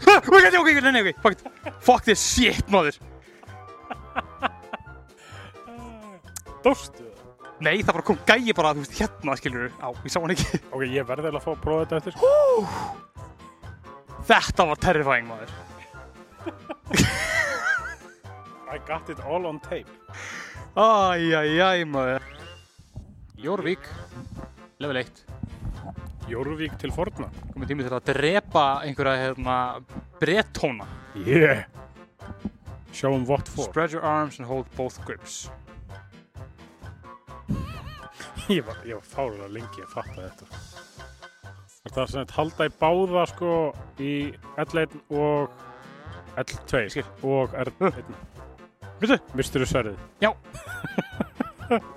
Ok, ok, ok, ok, fuck it Fuck this shit, maður. Dórstu það? Nei, það bara kom gæi bara, þú veist, hérna, skilur Á, ég sá hann ekki. Ok, ég verði eiginlega að fá að prófa þetta eftir sko. Þetta var terrifying, maður. I got it all on tape. Æj, æj, æj, maður. Jórvík Level 1 Jórvík til forna. Komið tími til að drepa einhverja hérna, brettóna yeah. Show them what for. Spread your arms and hold both grips. Ég var, var fárulega lengi að fatta þetta. Það er sem að halda í báða sko í L1 og L2 Skil. og R1 Veitu? mistur þú sverðið? Já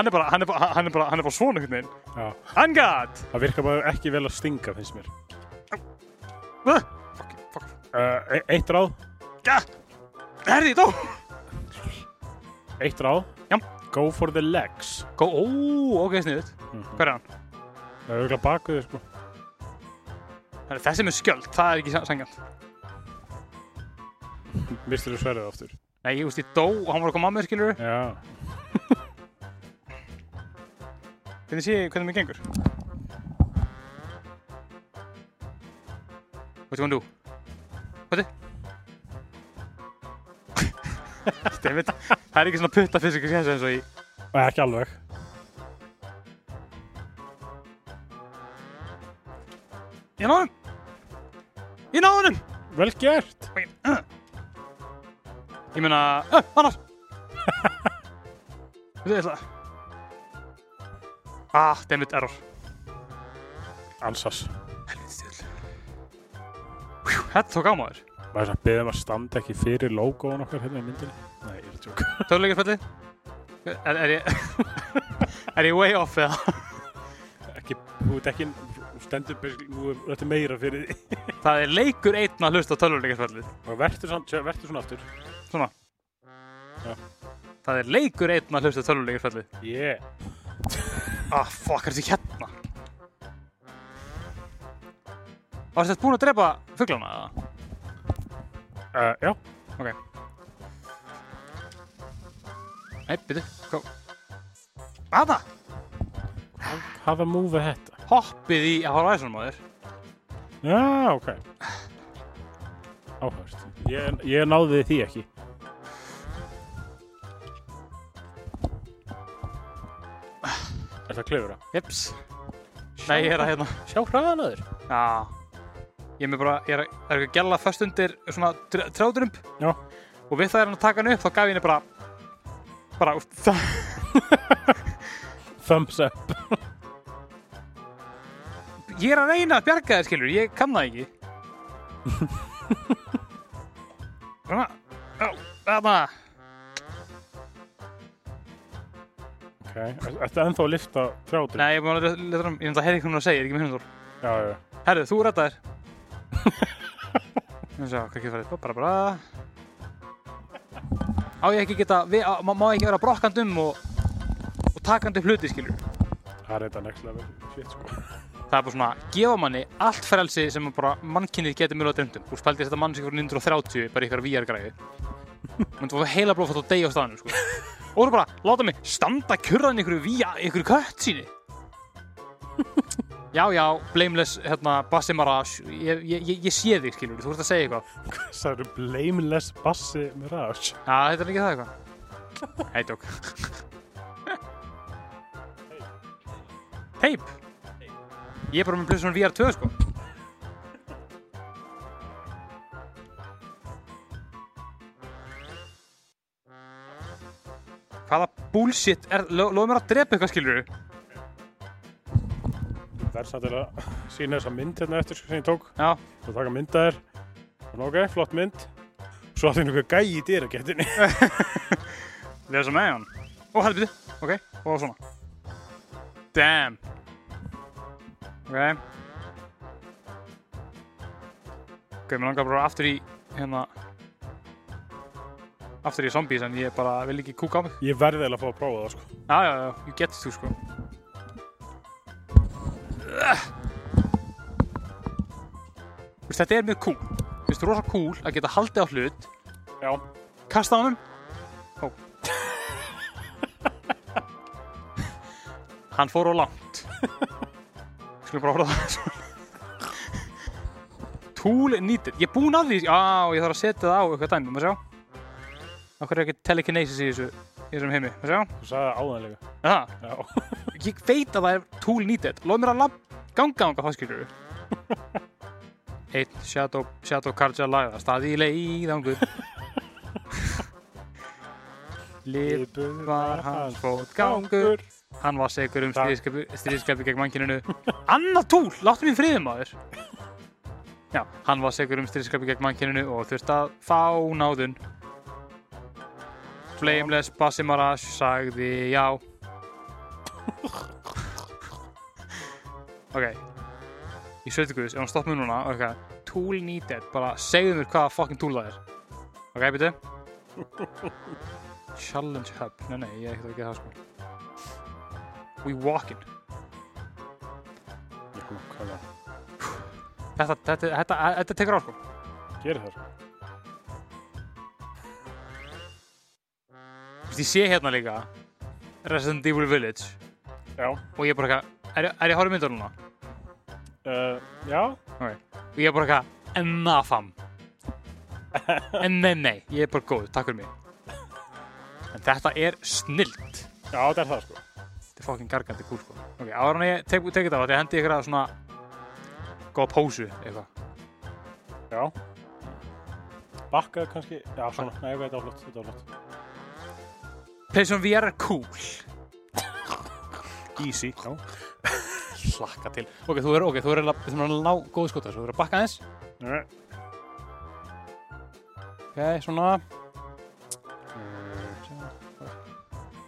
Hann er bara, hann er bara, hann er bara, hann er bara svona einhvern veginn. Angad! Það virkar bara ekki vel að stinga finnst mér. Uh, Fuck, fuck. Uh, e- eitt ráð. Ja. Herði, dó! Eitt ráð. Já. go for the legs. Gó, ó, ok, sniðut Hvað er hann? það er auðvitað bakuði sko. Það er þessi með skjöld, það er ekki sa- sanngjarnt. Mistur þú sverðið aftur? Nei, ég veist, ég dó og hann var að koma að mér, skilur já Hvernig sé ég hvernig mér gengur? What do you wanna do? What? Dammit, það er ekki svona putta fysikis eins og í Nei, ekki alveg Ég náðu honum! Ég náðu honum! vel gert. Ég meina, annars! Þetta er það Ah, dammit, error. Ansas Helviti stjórn Þetta tók á maður. Maður er að beða að standa ekki fyrir logoðan okkar hérna í myndinni. Nei, ég er að tjóka Töluleikarfælli? Er, er ég Er ég way off eða? ekki, þú ert ekki stendur er þetta meira fyrir því. Það er leikur einn að hlusta á töluleikarfælli og verður svona, aftur. Svona. Já. Það er leikur einn að hlusta á töluleikarfælli yeah. Ah, fuck, er þetta hérna? Var þetta búin að drepa fugglana eða? uh, já, Nei, byrju, hvað? Aða! move er þetta Hoppið í Horizon maður já, ok Áhört. Ég, ég náði því ekki. Er það klefura? Jeps. Nei, ég er að hérna. Sjá hraðan að þér. Já. Ég er með bara, ég er, að- það er eitthvað gæla föst undir svona trjáðurump. Já. Og við það er hann að taka hann upp, þá gaf ég henni bara, bara, það, Thumbs up. ég er að reyna að bjarga þér, skilur, ég kann það ekki. Svona, já, þarna. Ok, er- ertu ennþá að lifta trjátur? Nei, ég er búin að leta hann, ég myndi að heyri hvernig hún að segja, ég er ekki með hundur. Já, já. Herru, þú reddaðir. Nú sjá, hvað ekki farið? Bara, bara. Á ég ekki geta, við, á, má, má ekki vera brokkand um og, og takandi upp hluti, skilur. Það er þetta next level shit, sko. Það er bara svona, gefa manni allt frelsi sem bara mannkynnið getur mjög á dröndum. Þú spældi þetta mann sem fyrir 930, bara ykkur VR-græði. Þú og þú bara, láta mig standa kjurðan í ykkur VR, ykkur kött síni. Já, já, blameless, hérna, Bassi Mirage, ég, ég, ég, sé þig, skilur, þú ert að segja eitthvað. Það eru blameless bassi Mirage. Já, þetta er ekki það eitthvað. Hei, tók. Teip. Ég er bara með PlayStation VR 2, sko. Hvaða bullshit er, lo- loðu mér að drepa eitthvað, skilur Það er til að sína þessa mynd hérna eftir sko, sem ég tók. Já, Svo taka mynda þér. Ok, flott mynd. Svo átti einhver gæi í dýragettinni. lesa með hann. Ó, helviti, ok, og svona. Damn. Ok. Ok, mér langar bara aftur í, hérna, aftur í zombies, en ég bara vil ekki kúka á mig. Ég verði eiginlega að fá að prófa það, sko. Já, já, já, you get to, sko. Þú veist, þetta er mjög cool. Þú veist, rosa cool að geta haldið á hlut, Já. kasta á honum. Ó. Hann fór á langt. Skulum bara horfa á það. svona. Tool needed. Ég er búinn að því. Já, ég þarf að setja það á eitthvað dæmi. Má sjá. Er ekki telekinesis í þessu, í þessum heimi. Má sjá. Þú sagði það áðan líka. Já. Já. Ég veit að það er tool needed. Lóð mér að ganga ánga það skilur Einn shadow, shadow carja lagða staði í leiðangur. Lif var hans fótgangur. Hann var segur um Takk. stríðskapi gegn mannkyninu. Annað túl, láttu mér í friðum maður. Já, hann var segur um stríðskapi gegn mannkyninu og þurfti að fá náðun. Flameless Basimarash sagði já. Ok, ég sveitir guðs, ef hann stopp mér núna, ok, tool needed, bara segðu mér hvaða fucking tool það er. Ok, byrju. Challenge hub, nei, nei, ég er ekkert að gera það sko. We það? Þetta, þetta, þetta, þetta tekur á sko. Gerir það, sko. Veist, ég sé hérna líka Resident Evil Village Já. og ég er bara eitthvað, er, er ég að horfa í myndar núna? Uh, já. Og ég er bara eitthvað, ennafam. En nei, nei, ég er bara góð, takk fyrir mig. En þetta er snilt. Já, þetta er það, sko. Þetta er fucking gargandi kúl, sko. Ok, áður en ég tek, tek þetta á, þetta hendi ykkur að svona góða pósu, eitthvað. Já. Bakkaði kannski. Já, svona. Nei, ég veit, þetta var flott. Þetta var flott. PlayStation VR er cool. Easy. Já. Slakka til. Ok, þú er, ok, þú er að ná góðu skota, svo þú er að bakka. Nei. Ok, svona.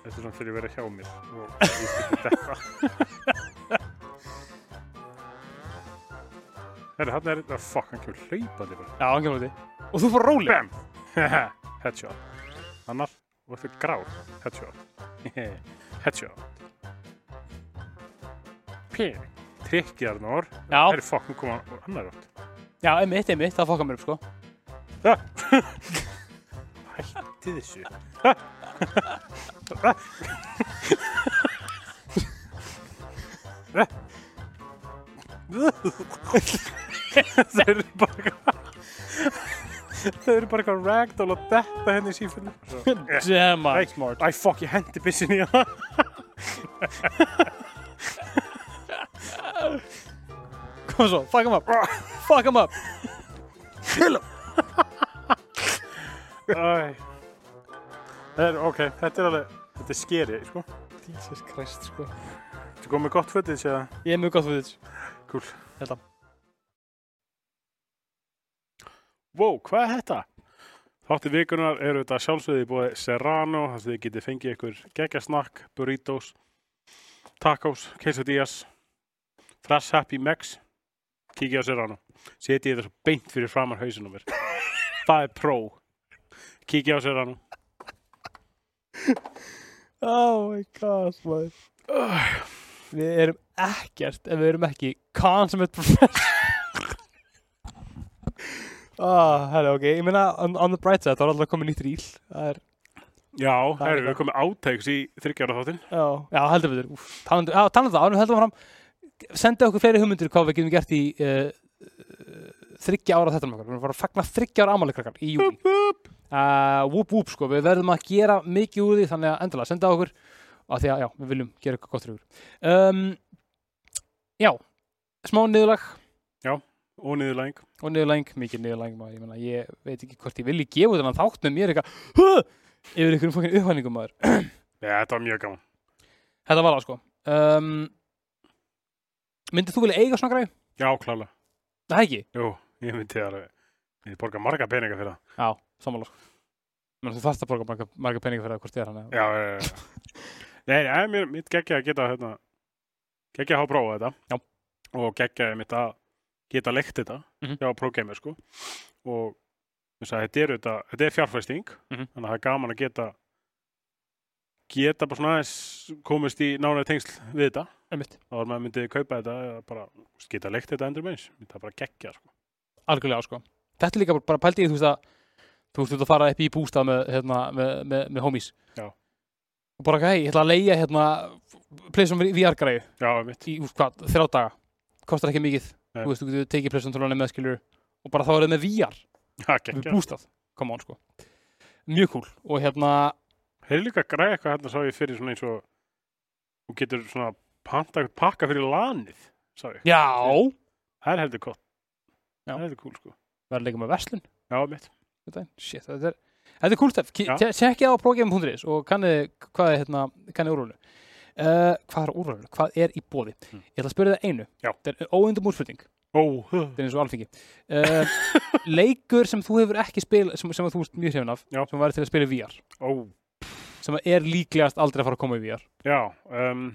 Þetta er svona fyrir að vera hjá mér og ég skilti dekka. Herri, hann er þetta fuck, hann kemur hlaupandi bara. Já, hann kemur úti. Og þú fór róli. Bam! Headshot. Annar, og er grár. Headshot. Headshot. Ping. Trikkið Arnór. Já. Herri, fuck, nú kom hann annar átt. Já, einmitt, einmitt, það fokkar mér upp, sko. Hætti þessu. Það er bara Þau eru bara eitthvað ragdoll og detta henni í sífinu. Damn, Nei. smart. Æ, fuck, ég hendi bissin í hana. Kom svo, fuck him up. Fuck him up. Kill him. Æ. Það er, ok, þetta er alveg, þetta er skeri, sko. Jesus Christ, sko. Þetta er komið gott fötið, séða. Ég er mjög gott þetta. Cool. Þetta. Wow, hvað er þetta? Þátti vikunar eru þetta sjálfsögði búið Serrano, þar sem þið getið fengið ykkur geggjasnakk, burritos, tacos, quesadillas, fresh happy mex, kíkja á Serrano. Seti þetta svo beint fyrir framar hausin á mér. Það er pró. Kíkja á Serrano. Oh my god, maður. Við erum ekkert ef við erum ekki consummate professional. Ah, herra, ok, ég meina on, on the bright side, þá er alltaf komið nýtt ríl. Það er, Já, Það er það er við komið átæks í þryggjára þáttinn. já, já, heldur við þér. Talandi það, ánum heldur við fram. Senda okkur fleiri hugmyndir hvað við getum gert í uh, þryggja ára þetta með okkur. Við erum að fara að fagna þryggja ára ámæli krakkar í júli. Uh, whoop whoop, sko, við verðum að gera mikið úr því, þannig að endilega senda okkur. Af því að, já, við viljum gera eitthvað gott ykkur. Um, já, smá niðurlag. Og niðurlæging. og niðurlæng, mikið niðurlæng maður, ég, meina, ég veit ekki hvort ég vilji gefa þennan þátt með mér eitthvað yfir einhverjum fokkin upphæningum maður Já, þetta var mjög gaman. þetta var það sko um, myndið þú vilja eiga svona græð? Já, klálega. það ekki? Jú, ég myndi alveg, ég borga marga peninga fyrir það. já, sammála sko Menn, þú þarft að borga marga, marga peninga fyrir það hvort þið er hann Já, já, já. Nei, nei, mér, mér geggja að geta hérna, geggja að hafa prófað þetta. Já. Og geggja að mitt að geta leikt þetta Mhm. hjá ProGamer, sko. Og að þetta er, þetta, þetta er fjárfæsting, Mhm. þannig að það er gaman að geta geta bara svona aðeins komist í nánari tengsl við þetta. Þá er maður myndið kaupa þetta eða bara geta leikt þetta endur meins. Þetta er bara geggja, sko. algjörlega sko þetta er líka bara- pældi í þú veist að þú veist að fara upp í bústað með, hérna, með, með, með homies Já. og bara hei, ég ætla að leia hérna pleysum VR græðu Já, mitt. í hvað, þrjá daga kostar ekki mikið, Nei. þú veist, þú getur tekið pleysum tólunni með skilur og bara þá er það með VR Já, við bústað, come on sko mjög cool og hérna eru líka græða eitthvað hérna sá ég fyrir svona eins og þú getur svona panta pakka fyrir lanið, sá ég. já, Það er heldur. Já. Það er heldur cool, sko. verður líka með verslun Já, mitt. þetta, shit, þetta er þetta er cool stuff, Já. tjekkið á progame.is og kannið hvað er hérna, kannið úrvölu uh, hvað er úrvölu, hvað er í bóði Mm. ég ætla að spyrja það einu, Já. þetta er óundum úrspurning Ó, þetta er eins og alþingi uh, leikur sem þú hefur ekki spil sem, sem þú ert mjög hefn af Já. sem væri til að spila í VR ó, sem er líklegast aldrei að fara að koma í VR já. Um,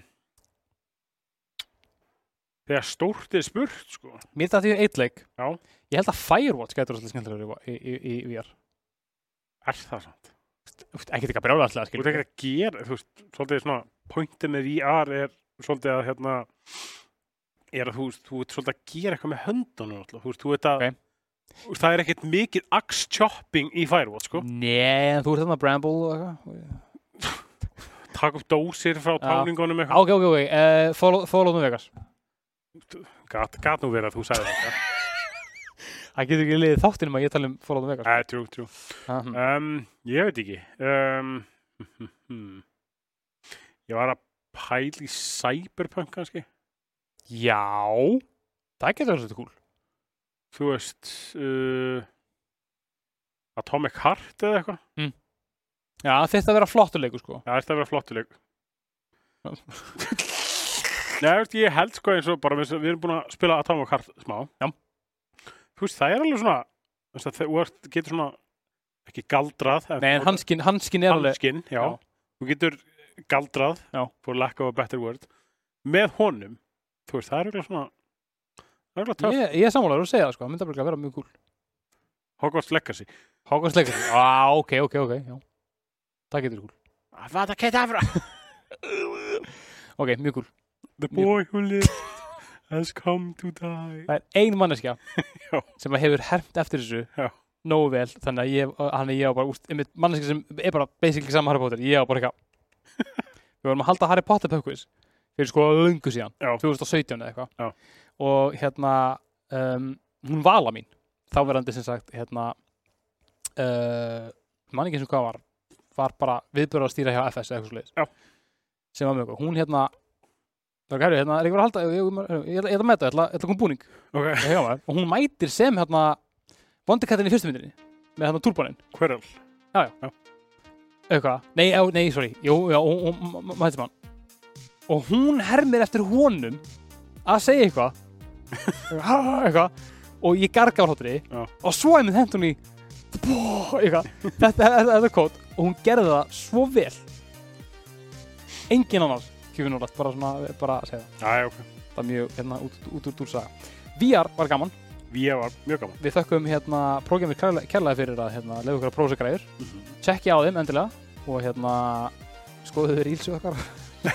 þegar stórt er spurt, sko. mér þetta því eitt leik Já. ég held að Firewatch getur alltaf skemmtilegur í, í, í, í VR Er það sant? Úst, ekkert ekki að brjála alltaf Þú ert ekki að gera, þú veist, svolítið svona, pointin með VR er svolítið að, hérna, er að þú veist, þú ert svolítið að gera eitthvað með höndunum, alltaf. Þú veist, þú ert að, Ok. þú veist, það er ekkert mikið axe chopping í Firewatch, sko. Nei, en þú ert þarna Bramble og eitthvað Takk upp dósir frá táningunum eitthvað. Ok, ok, ok, uh, follow, follow me Vegas Gat, gat nú verið að þú sagði þetta. Það getur ekki liðið þáttinum að ég tala um follow me Vegas Æ, trú, trú. Um, ég veit ekki. Um, ég var að pæla í cyberpunk kannski. Já, það getur verið svolítið cool Þú veist, uh, Atomic Heart eða eitthvað. Já, þetta að vera flottur leikur sko Það ætti að vera flottuleik. Nei, veist, ég held sko eins og bara við, erum búin að spila Atomic Heart smá. Já. Þú veist, það er alveg svona, að ert- getur svona, ekki galdrað. Nei, en hanskin, hanskin er alveg Hanskin, já. Já. Þú getur galdrað, for lack of a better word, með honum. Þú veist, það er alveg svona, það er alveg töff. Ég, ég er sammálaður að segja það sko, það myndi að vera mjög cool Hogwarts Legacy. Hogwarts leikur Já, ok, ok, ok, já Það getur cool Hvað það geta afra? Ok, mjög cool The boy who lived has come to die. Það er ein manneskja sem hefur hermt eftir þessu Já. nógu vel, þannig að ég, hann er ég á bara úst, manneskja sem er bara basically saman Harry Potter, ég á bara eitthvað Við vorum að halda Harry Potter pökkvis fyrir sko lungu síðan, Já. 2017 eða eitthvað Já. og hérna um, hún vala mín þáverandi sem sagt hérna uh, mann ekki og hvað var var bara viðbjörð að stýra hjá FS eða eitthvað svo Já. sem var mjög góð, hún hérna það er gæri, hérna, er ekki verið að halda ég, ég, ég, ég, ætla að metta, ég ætla, að koma búning Ok, Ég hjá maður. og hún mætir sem hérna vondikættin í fyrstu myndinni með hérna túrbónin hverjál? Eitthvað, nei, nei, sorry. Jú, já, hún, hún m- m- mætir mann og hún hermir eftir honum að segja eitthvað. Eitthvað. Og ég garga á hlátri. Já. og svo með hendur hún í eitthvað, þetta, er kót. Og hún gerði það svo vel. Engin annars kjöfin úr bara svona, bara að segja það. Það er mjög, hérna, út, úr saga. VR var gaman, Við var mjög gaman. við þökkum hérna prógramir kærlega fyrir að hérna, lefa ykkur að prósa græður tjekkja á þeim endilega og hérna skoðu þau rílsu okkar.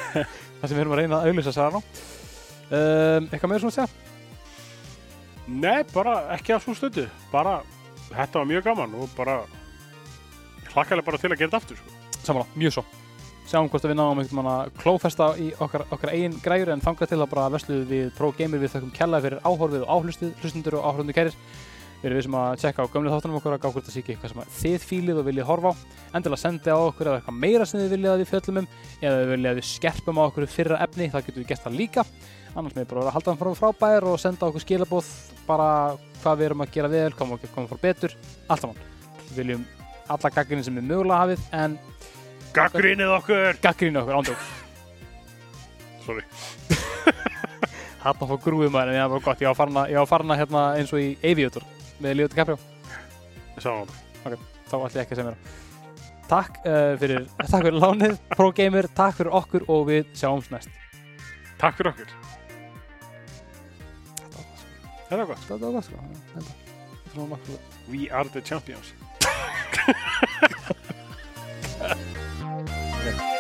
Það sem við erum að reyna að auðlýsa sér á. Um, eitthvað meður svona að segja? Nei, bara ekki að svo stundu. Bara, þetta var mjög gaman og bara, ég hlakkaði bara til að gera þetta aftur, sko. samanlá, mjög svo sjáum hvort að við náum einhvern manna klófesta í okkar, okkar eigin græjur en þangað til að bara vesluðu við Pro Gamer. Við þökkum kærlega fyrir áhorfið og áhlustuð hlustundur og áhorfundu kærir. Við erum við sem að tjekka á gömlu þáttunum okkur að gá hvort það sé ekki eitthvað sem að þið fílið og viljið horfa á. Endilega sendi á okkur eða eitthvað meira sem þið viljið að við fjöllum um eða þið viljið að við skerpum á okkur fyrra efni það getum við gert það líka. Annars með bara að halda hann frá frábær og senda okkur skilabóð bara hvað við erum að gera vel koma okkur koma frá betur. Allt saman. Við viljum alla gaggrinni sem við mögulega hafið en Gaggrínið okkur! gaggrinni okkur ándjók Sorry. Þarna fór grúið maður en gott, ég var farin að, ég var farin að hérna eins og í Aviator með Leo DiCaprio, Ég sá það. þá ætla ég ekki að segja mér Takk uh, fyrir, takk fyrir lánið, Pro Gamer, takk fyrir okkur og við sjáumst næst Takk fyrir okkur. Þetta var Þetta var gott, gott. þetta var gott sko Þetta var nokkuð We are the champions. Bye.